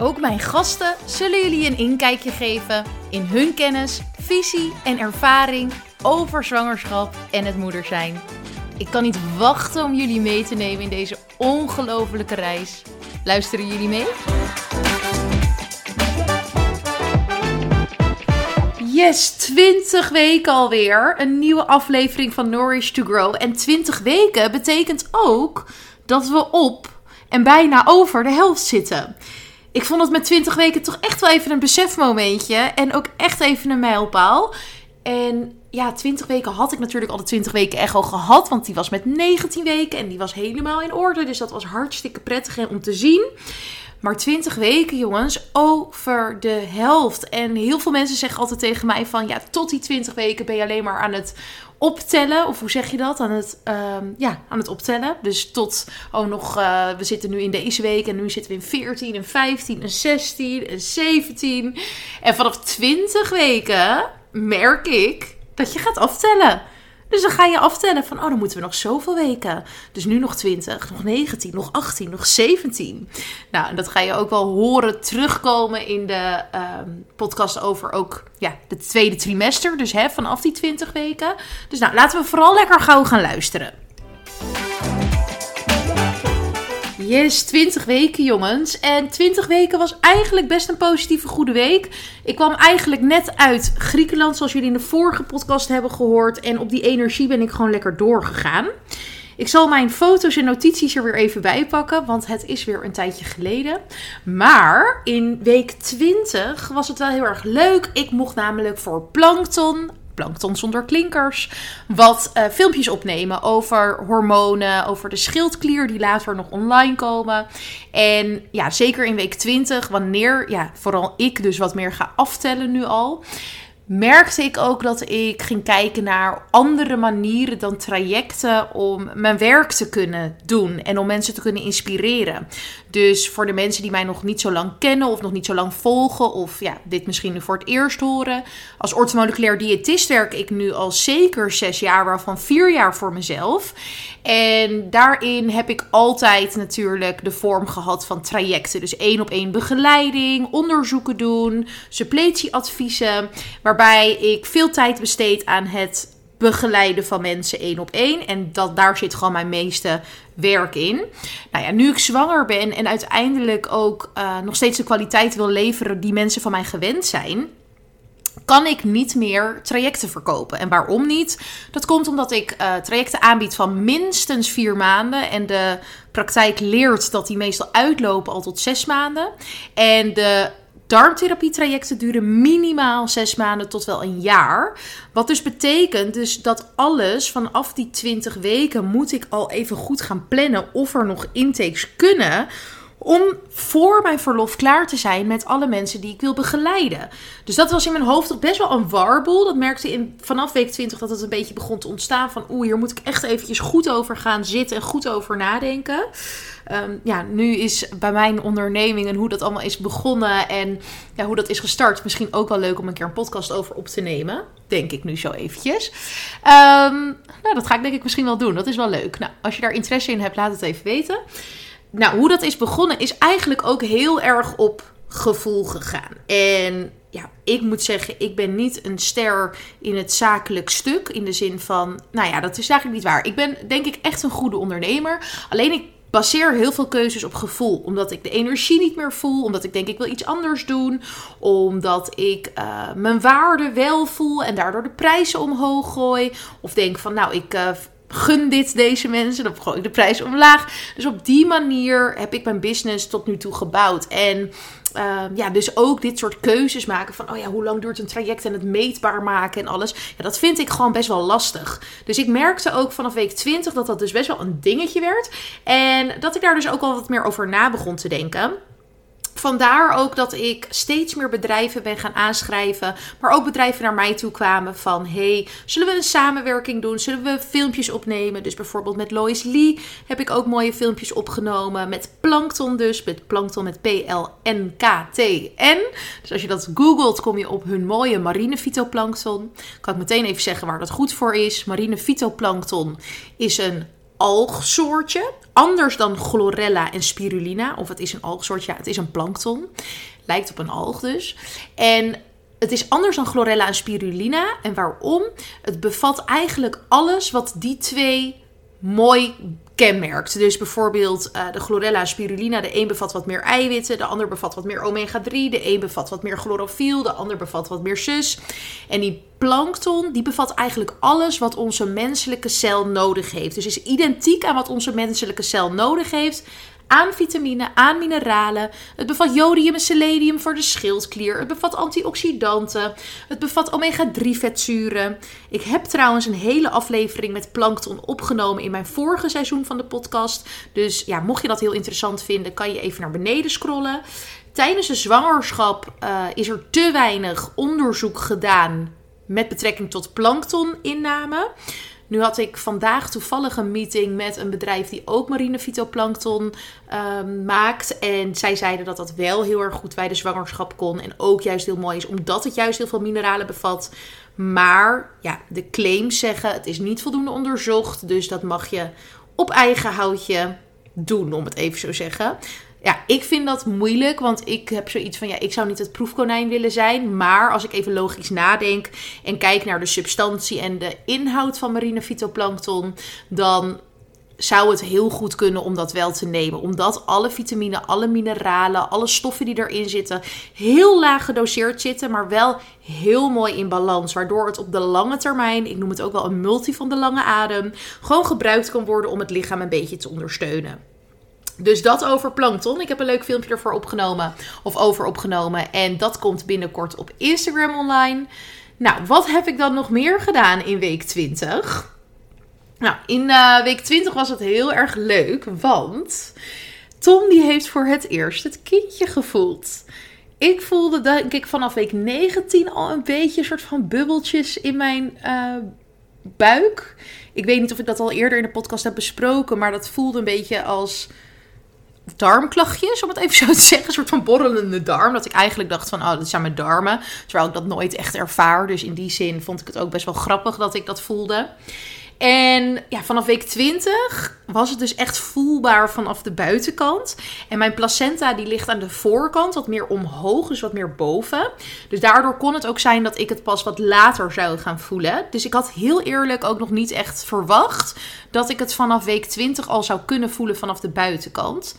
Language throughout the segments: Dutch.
Ook mijn gasten zullen jullie een inkijkje geven in hun kennis, visie en ervaring over zwangerschap en het moeder zijn. Ik kan niet wachten om jullie mee te nemen in deze ongelofelijke reis. Luisteren jullie mee? Yes, 20 weken alweer. Een nieuwe aflevering van Nourish to Grow. En 20 weken betekent ook dat we op en bijna over de helft zitten. Ik vond het met 20 weken toch echt wel even een besefmomentje. En ook echt even een mijlpaal. En ja, 20 weken had ik natuurlijk al de 20 weken echo gehad. Want die was met 19 weken en die was helemaal in orde. Dus dat was hartstikke prettig om te zien. Maar 20 weken, jongens, over de helft. En heel veel mensen zeggen altijd tegen mij van... ja, tot die 20 weken ben je alleen maar aan het optellen. Of hoe zeg je dat? Aan het, ehm, ja, aan het optellen. Dus tot, oh nog, uh, we zitten nu in deze week en nu zitten we in 14 en 15 en 16 en 17. En vanaf 20 weken merk ik dat je gaat aftellen. Dus dan ga je aftellen van, oh, dan moeten we nog zoveel weken. Dus nu nog 20, nog 19, nog 18, nog 17. Nou, en dat ga je ook wel horen terugkomen in de ehm, podcast over ook ja, het tweede trimester. Dus hè, vanaf die 20 weken. Dus nou, laten we vooral lekker gauw gaan luisteren. Yes, 20 weken jongens. En 20 weken was eigenlijk best een positieve goede week. Ik kwam eigenlijk net uit Griekenland, zoals jullie in de vorige podcast hebben gehoord. En op die energie ben ik gewoon lekker doorgegaan. Ik zal mijn foto's en notities er weer even bij pakken, want het is weer een tijdje geleden. Maar in week 20 was het wel heel erg leuk. Ik mocht namelijk voor Plankton Plankton zonder klinkers. Wat uh, filmpjes opnemen over hormonen, over de schildklier die later nog online komen. En ja, zeker in week 20, wanneer ja, vooral ik dus wat meer ga aftellen nu al merkte ik ook dat ik ging kijken naar andere manieren dan trajecten om mijn werk te kunnen doen en om mensen te kunnen inspireren. Dus voor de mensen die mij nog niet zo lang kennen of nog niet zo lang volgen of ja, dit misschien nu voor het eerst horen. Als orthomoleculair diëtist werk ik nu al zeker zes jaar, waarvan vier jaar voor mezelf. En daarin heb ik altijd natuurlijk de vorm gehad van trajecten. Dus één op één begeleiding, onderzoeken doen, suppletieadviezen. Waarbij ik veel tijd besteed aan het begeleiden van mensen één op één. En dat, daar zit gewoon mijn meeste werk in. Nou ja, nu ik zwanger ben en uiteindelijk ook uh, nog steeds de kwaliteit wil leveren die mensen van mij gewend zijn kan ik niet meer trajecten verkopen. En waarom niet? Dat komt omdat ik uh, trajecten aanbied van minstens vier maanden. En de praktijk leert dat die meestal uitlopen al tot zes maanden. En de darmtherapietrajecten duren minimaal zes maanden tot wel een jaar. Wat dus betekent dus dat alles vanaf die 20 weken moet ik al even goed gaan plannen of er nog intakes kunnen om voor mijn verlof klaar te zijn met alle mensen die ik wil begeleiden. Dus dat was in mijn hoofd toch best wel een warboel. Dat merkte in, vanaf week 20 dat het een beetje begon te ontstaan van... oeh, hier moet ik echt eventjes goed over gaan zitten en goed over nadenken. Ehm, ja, nu is bij mijn onderneming en hoe dat allemaal is begonnen en ja, hoe dat is gestart... misschien ook wel leuk om een keer een podcast over op te nemen. Denk ik nu zo eventjes. Um, nou, dat ga ik denk ik misschien wel doen. Dat is wel leuk. Nou, als je daar interesse in hebt, laat het even weten nou, hoe dat is begonnen is eigenlijk ook heel erg op gevoel gegaan. En ja, ik moet zeggen, ik ben niet een ster in het zakelijk stuk. In de zin van, nou ja, dat is eigenlijk niet waar. Ik ben denk ik echt een goede ondernemer. Alleen ik baseer heel veel keuzes op gevoel. Omdat ik de energie niet meer voel. Omdat ik denk ik wil iets anders doen. Omdat ik uh, mijn waarde wel voel en daardoor de prijzen omhoog gooi. Of denk van nou ik... Uh, gun dit deze mensen, dan gooi ik de prijs omlaag. Dus op die manier heb ik mijn business tot nu toe gebouwd. En uh, ja, dus ook dit soort keuzes maken van, oh ja, hoe lang duurt een traject en het meetbaar maken en alles. Ja, dat vind ik gewoon best wel lastig. Dus ik merkte ook vanaf week 20 dat dat dus best wel een dingetje werd. En dat ik daar dus ook al wat meer over na begon te denken. Vandaar ook dat ik steeds meer bedrijven ben gaan aanschrijven. Maar ook bedrijven naar mij toe kwamen van... hey, zullen we een samenwerking doen? Zullen we filmpjes opnemen? Dus bijvoorbeeld met Lois Lee heb ik ook mooie filmpjes opgenomen. Met Plankton dus. Met Plankton met P-L-N-K-T-N. Dus als je dat googelt kom je op hun mooie marine fytoplankton. Kan ik meteen even zeggen waar dat goed voor is. Marine fytoplankton is een algsoortje. Anders dan chlorella en spirulina. Of het is een algsoortje, ja, het is een plankton. Lijkt op een alg dus. En het is anders dan chlorella en spirulina. En waarom? Het bevat eigenlijk alles wat die twee mooi kenmerkt. Dus bijvoorbeeld uh, de chlorella spirulina. De een bevat wat meer eiwitten, de ander bevat wat meer omega-3. De een bevat wat meer chlorofiel, de ander bevat wat meer sus. En die plankton, die bevat eigenlijk alles wat onze menselijke cel nodig heeft. Dus is identiek aan wat onze menselijke cel nodig heeft aan vitamine, aan mineralen. Het bevat jodium en selenium voor de schildklier. Het bevat antioxidanten. Het bevat omega-3 vetzuren. Ik heb trouwens een hele aflevering met plankton opgenomen in mijn vorige seizoen van de podcast. Dus ja, mocht je dat heel interessant vinden, kan je even naar beneden scrollen. Tijdens de zwangerschap uh, is er te weinig onderzoek gedaan met betrekking tot planktoninname. Nu had ik vandaag toevallig een meeting met een bedrijf die ook marine fytoplankton um, maakt. En zij zeiden dat dat wel heel erg goed bij de zwangerschap kon. En ook juist heel mooi is, omdat het juist heel veel mineralen bevat. Maar ja, de claims zeggen het is niet voldoende onderzocht. Dus dat mag je op eigen houtje doen, om het even zo zeggen ja, ik vind dat moeilijk, want ik heb zoiets van, ja, ik zou niet het proefkonijn willen zijn. Maar als ik even logisch nadenk en kijk naar de substantie en de inhoud van marine fytoplankton, dan zou het heel goed kunnen om dat wel te nemen. Omdat alle vitamine, alle mineralen, alle stoffen die erin zitten, heel laag gedoseerd zitten, maar wel heel mooi in balans. Waardoor het op de lange termijn, ik noem het ook wel een multi van de lange adem, gewoon gebruikt kan worden om het lichaam een beetje te ondersteunen. Dus dat over plankton. Ik heb een leuk filmpje ervoor opgenomen. Of over opgenomen. En dat komt binnenkort op Instagram online. Nou, wat heb ik dan nog meer gedaan in week 20? Nou, in uh, week 20 was het heel erg leuk. Want Tom die heeft voor het eerst het kindje gevoeld. Ik voelde denk ik vanaf week 19 al een beetje een soort van bubbeltjes in mijn uh, buik. Ik weet niet of ik dat al eerder in de podcast heb besproken. Maar dat voelde een beetje als darmklachtjes, om het even zo te zeggen. Een soort van borrelende darm. Dat ik eigenlijk dacht van, oh, dat zijn mijn darmen. Terwijl ik dat nooit echt ervaar. Dus in die zin vond ik het ook best wel grappig dat ik dat voelde. En ja, vanaf week 20 was het dus echt voelbaar vanaf de buitenkant. En mijn placenta die ligt aan de voorkant, wat meer omhoog, dus wat meer boven. Dus daardoor kon het ook zijn dat ik het pas wat later zou gaan voelen. Dus ik had heel eerlijk ook nog niet echt verwacht dat ik het vanaf week 20 al zou kunnen voelen vanaf de buitenkant.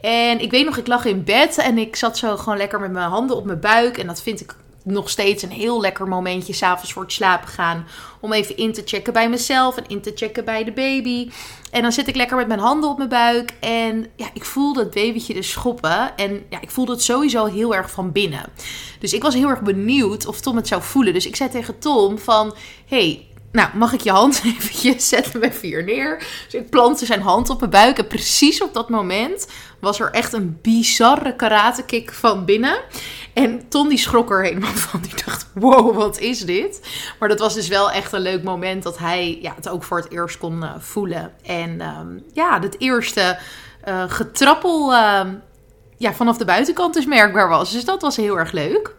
En ik weet nog, ik lag in bed en ik zat zo gewoon lekker met mijn handen op mijn buik. En dat vind ik nog steeds een heel lekker momentje s'avonds voor het slapen gaan. Om even in te checken bij mezelf en in te checken bij de baby. En dan zit ik lekker met mijn handen op mijn buik. En ja, ik voelde het babytje dus schoppen. En ja, ik voelde het sowieso heel erg van binnen. Dus ik was heel erg benieuwd of Tom het zou voelen. Dus ik zei tegen Tom van... Hey, nou, mag ik je hand eventjes zetten bij vier neer? Dus ik plantte zijn hand op mijn buik. En precies op dat moment was er echt een bizarre karatekick van binnen. En Ton die schrok er helemaal van. Die dacht, wow, wat is dit? Maar dat was dus wel echt een leuk moment dat hij ja, het ook voor het eerst kon uh, voelen. En um, ja, het eerste uh, getrappel uh, ja, vanaf de buitenkant dus merkbaar was. Dus dat was heel erg leuk.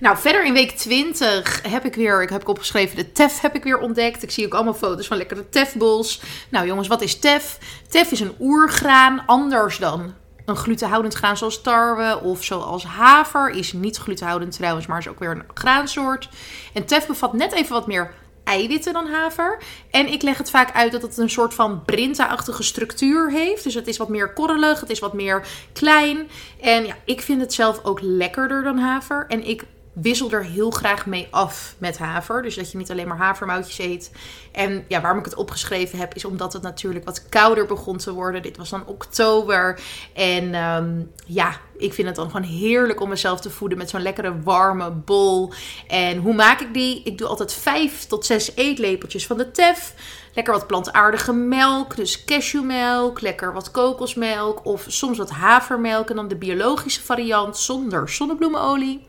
Nou, verder in week 20 heb ik weer, ik heb opgeschreven, de TEF heb ik weer ontdekt. Ik zie ook allemaal foto's van lekkere tefbols. Nou jongens, wat is tef? Tef is een oergraan, anders dan een glutenhoudend graan zoals tarwe of zoals haver. Is niet glutenhoudend trouwens, maar is ook weer een graansoort. En tef bevat net even wat meer eiwitten dan haver. En ik leg het vaak uit dat het een soort van brinta-achtige structuur heeft. Dus het is wat meer korrelig, het is wat meer klein. En ja, ik vind het zelf ook lekkerder dan haver. En ik wissel er heel graag mee af met haver. Dus dat je niet alleen maar havermoutjes eet. En ja, waarom ik het opgeschreven heb, is omdat het natuurlijk wat kouder begon te worden. Dit was dan oktober. En ehm, ja, ik vind het dan gewoon heerlijk om mezelf te voeden met zo'n lekkere warme bol. En hoe maak ik die? Ik doe altijd 5 tot 6 eetlepeltjes van de tef. Lekker wat plantaardige melk, dus cashewmelk. Lekker wat kokosmelk of soms wat havermelk. En dan de biologische variant zonder zonnebloemenolie.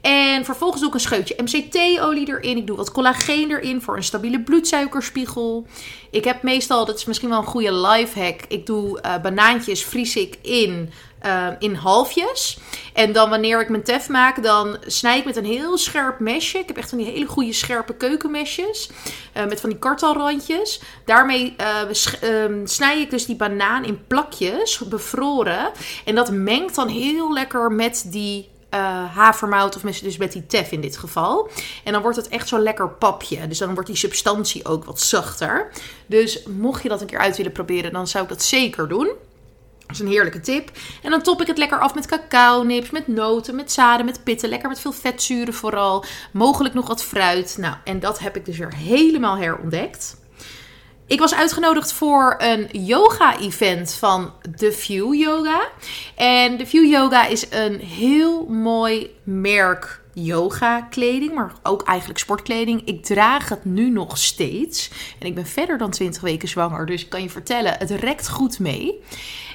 En vervolgens doe ik een scheutje MCT-olie erin. Ik doe wat collageen erin voor een stabiele bloedsuikerspiegel. Ik heb meestal, dat is misschien wel een goede lifehack. Ik doe uh, banaantjes, vries ik in, uh, in halfjes. En dan wanneer ik mijn tef maak, dan snij ik met een heel scherp mesje. Ik heb echt van die hele goede scherpe keukenmesjes. Uh, met van die kartalrandjes. Daarmee ehm, snij ik dus die banaan in plakjes, bevroren. En dat mengt dan heel lekker met die uh, havermout of dus met die tef in dit geval. En dan wordt het echt zo'n lekker papje. Dus dan wordt die substantie ook wat zachter. Dus mocht je dat een keer uit willen proberen, dan zou ik dat zeker doen. Dat is een heerlijke tip. En dan top ik het lekker af met cacao nips, met noten, met zaden, met pitten. Lekker met veel vetzuren vooral. Mogelijk nog wat fruit. Nou, en dat heb ik dus weer helemaal herontdekt. Ik was uitgenodigd voor een yoga-event van The View Yoga. En The View Yoga is een heel mooi merk yoga kleding, maar ook eigenlijk sportkleding. Ik draag het nu nog steeds. En ik ben verder dan 20 weken zwanger, dus ik kan je vertellen, het rekt goed mee.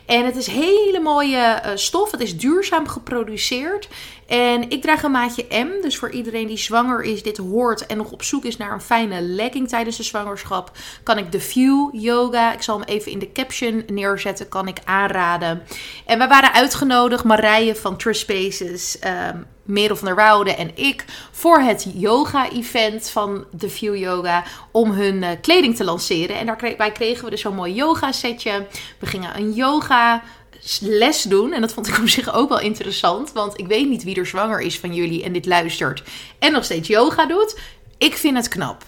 En het is hele mooie uh, stof. Het is duurzaam geproduceerd. En ik draag een maatje M. Dus voor iedereen die zwanger is, dit hoort en nog op zoek is naar een fijne legging tijdens de zwangerschap, kan ik de View Yoga, ik zal hem even in de caption neerzetten, kan ik aanraden. En we waren uitgenodigd, Marije van Trust Spaces, um, Merel van der Woude en ik voor het yoga-event van The View Yoga om hun uh, kleding te lanceren. En daarbij kregen we dus zo'n mooi yoga-setje. We gingen een yoga les doen. En dat vond ik op zich ook wel interessant. Want ik weet niet wie er zwanger is van jullie en dit luistert. En nog steeds yoga doet. Ik vind het knap.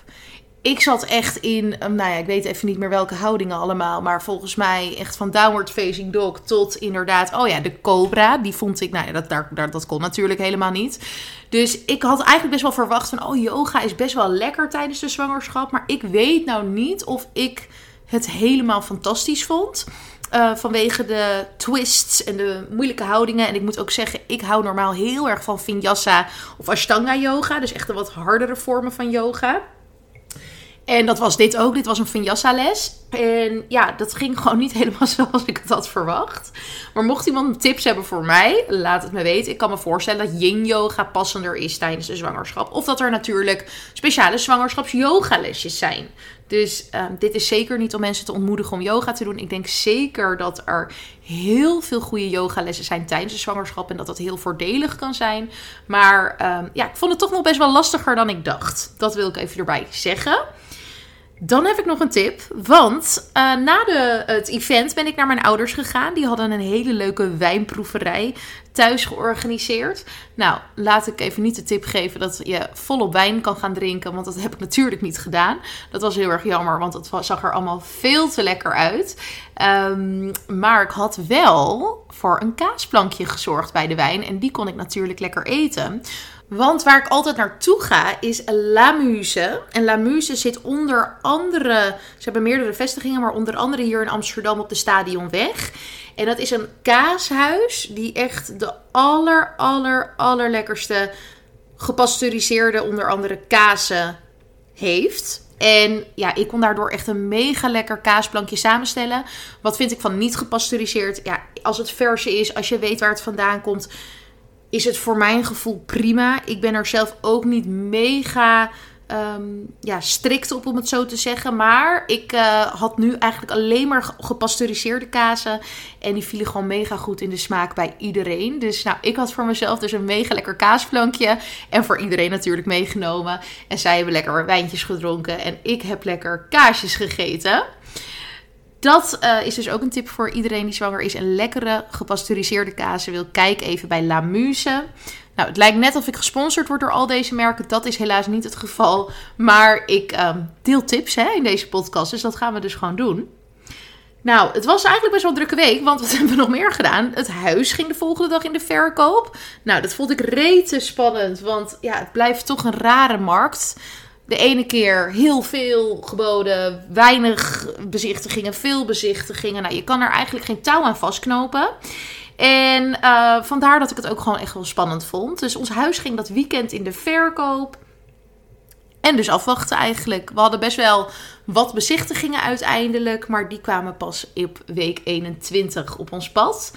Ik zat echt in, nou ja, ik weet even niet meer welke houdingen allemaal. Maar volgens mij echt van downward facing dog tot inderdaad, oh ja, de cobra. Die vond ik, nou ja, dat, dat kon natuurlijk helemaal niet. Dus ik had eigenlijk best wel verwacht van, oh yoga is best wel lekker tijdens de zwangerschap. Maar ik weet nou niet of ik het helemaal fantastisch vond. Uh, vanwege de twists en de moeilijke houdingen. En ik moet ook zeggen, ik hou normaal heel erg van vinyasa of ashtanga yoga. Dus echt de wat hardere vormen van yoga. En dat was dit ook. Dit was een vinyasa les. En ja, dat ging gewoon niet helemaal zoals ik het had verwacht. Maar mocht iemand tips hebben voor mij, laat het me weten. Ik kan me voorstellen dat yin yoga passender is tijdens de zwangerschap. Of dat er natuurlijk speciale zwangerschaps zijn. Dus uh, dit is zeker niet om mensen te ontmoedigen om yoga te doen. Ik denk zeker dat er heel veel goede yogalessen zijn tijdens de zwangerschap. En dat dat heel voordelig kan zijn. Maar uh, ja, ik vond het toch nog best wel lastiger dan ik dacht. Dat wil ik even erbij zeggen. Dan heb ik nog een tip. Want uh, na de, het event ben ik naar mijn ouders gegaan. Die hadden een hele leuke wijnproeverij thuis georganiseerd. Nou, laat ik even niet de tip geven dat je volop wijn kan gaan drinken. Want dat heb ik natuurlijk niet gedaan. Dat was heel erg jammer, want het zag er allemaal veel te lekker uit. Um, maar ik had wel voor een kaasplankje gezorgd bij de wijn. En die kon ik natuurlijk lekker eten. Want waar ik altijd naartoe ga is La Muse. En La Muse zit onder andere, ze hebben meerdere vestigingen, maar onder andere hier in Amsterdam op de Stadionweg. En dat is een kaashuis die echt de aller, aller, allerlekkerste gepasteuriseerde onder andere kazen heeft. En ja, ik kon daardoor echt een mega lekker kaasplankje samenstellen. Wat vind ik van niet gepasteuriseerd? Ja, als het verse is, als je weet waar het vandaan komt is het voor mijn gevoel prima. Ik ben er zelf ook niet mega um, ja, strikt op, om het zo te zeggen. Maar ik uh, had nu eigenlijk alleen maar gepasteuriseerde kazen. En die vielen gewoon mega goed in de smaak bij iedereen. Dus nou, ik had voor mezelf dus een mega lekker kaasplankje. En voor iedereen natuurlijk meegenomen. En zij hebben lekker wijntjes gedronken. En ik heb lekker kaasjes gegeten. Dat uh, is dus ook een tip voor iedereen die zwanger is en lekkere gepasteuriseerde kazen wil. Kijk even bij La Muse. Nou, het lijkt net of ik gesponsord word door al deze merken. Dat is helaas niet het geval. Maar ik um, deel tips hè, in deze podcast, dus dat gaan we dus gewoon doen. Nou, het was eigenlijk best wel een drukke week, want wat hebben we nog meer gedaan? Het huis ging de volgende dag in de verkoop. Nou, dat vond ik rete spannend, want ja, het blijft toch een rare markt. De ene keer heel veel geboden, weinig bezichtigingen, veel bezichtigingen. Nou, je kan er eigenlijk geen touw aan vastknopen. En uh, vandaar dat ik het ook gewoon echt wel spannend vond. Dus ons huis ging dat weekend in de verkoop. En dus afwachten eigenlijk. We hadden best wel wat bezichtigingen uiteindelijk. Maar die kwamen pas op week 21 op ons pad.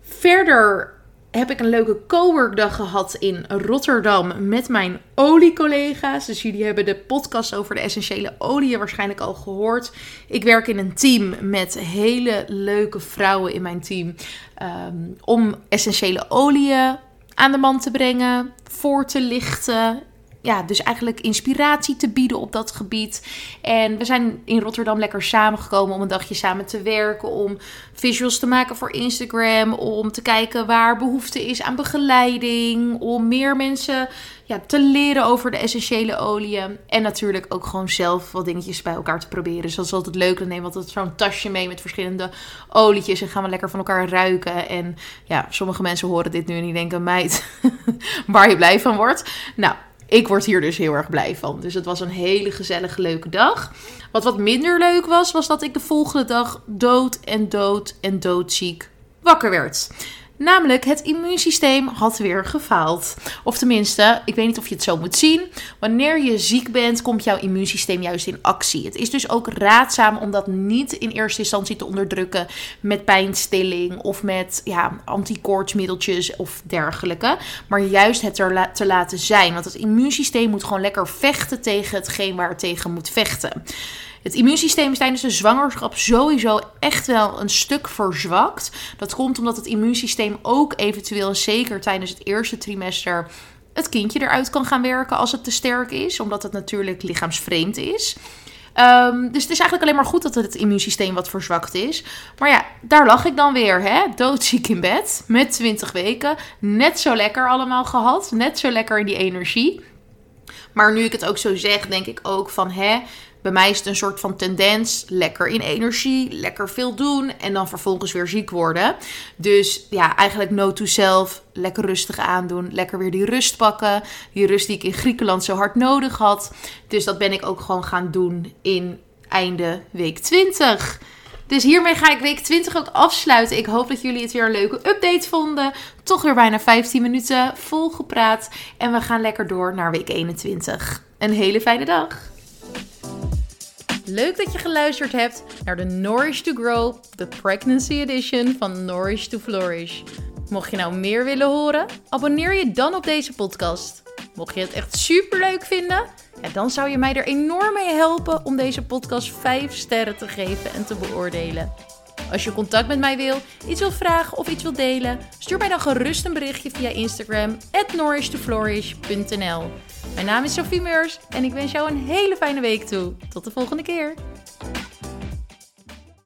Verder heb ik een leuke coworkdag gehad in Rotterdam met mijn oliecollega's. Dus jullie hebben de podcast over de essentiële oliën waarschijnlijk al gehoord. Ik werk in een team met hele leuke vrouwen in mijn team um, om essentiële oliën aan de man te brengen, voor te lichten ja, dus eigenlijk inspiratie te bieden op dat gebied. En we zijn in Rotterdam lekker samengekomen om een dagje samen te werken. Om visuals te maken voor Instagram. Om te kijken waar behoefte is aan begeleiding. Om meer mensen ja, te leren over de essentiële oliën. En natuurlijk ook gewoon zelf wat dingetjes bij elkaar te proberen. Dus dat is altijd leuk. Dan nemen we altijd zo'n tasje mee met verschillende olietjes. En gaan we lekker van elkaar ruiken. En ja, sommige mensen horen dit nu en die denken: meid, waar je blij van wordt. Nou, ik word hier dus heel erg blij van. Dus het was een hele gezellige, leuke dag. Wat wat minder leuk was, was dat ik de volgende dag dood en dood en doodziek wakker werd. Namelijk, het immuunsysteem had weer gefaald. Of tenminste, ik weet niet of je het zo moet zien. Wanneer je ziek bent, komt jouw immuunsysteem juist in actie. Het is dus ook raadzaam om dat niet in eerste instantie te onderdrukken met pijnstilling of met ja, of dergelijke. Maar juist het er te laten zijn. Want het immuunsysteem moet gewoon lekker vechten tegen hetgeen waar het tegen moet vechten. Het immuunsysteem is tijdens de zwangerschap sowieso echt wel een stuk verzwakt. Dat komt omdat het immuunsysteem ook eventueel, zeker tijdens het eerste trimester, het kindje eruit kan gaan werken als het te sterk is, omdat het natuurlijk lichaamsvreemd is. Um, dus het is eigenlijk alleen maar goed dat het immuunsysteem wat verzwakt is. Maar ja, daar lag ik dan weer, hè? doodziek in bed, met 20 weken. Net zo lekker allemaal gehad, net zo lekker in die energie. Maar nu ik het ook zo zeg, denk ik ook van, hè, bij mij is het een soort van tendens. Lekker in energie, lekker veel doen en dan vervolgens weer ziek worden. Dus ja, eigenlijk no to self. Lekker rustig aandoen. Lekker weer die rust pakken. Die rust die ik in Griekenland zo hard nodig had. Dus dat ben ik ook gewoon gaan doen in einde week 20. Dus hiermee ga ik week 20 ook afsluiten. Ik hoop dat jullie het weer een leuke update vonden. Toch weer bijna 15 minuten vol gepraat. En we gaan lekker door naar week 21. Een hele fijne dag. Leuk dat je geluisterd hebt naar de Nourish to Grow, de Pregnancy Edition van Nourish to Flourish. Mocht je nou meer willen horen, abonneer je dan op deze podcast. Mocht je het echt super leuk vinden, dan zou je mij er enorm mee helpen om deze podcast 5 sterren te geven en te beoordelen. Als je contact met mij wil, iets wil vragen of iets wil delen, stuur mij dan gerust een berichtje via Instagram at Mijn naam is Sophie Meurs en ik wens jou een hele fijne week toe. Tot de volgende keer.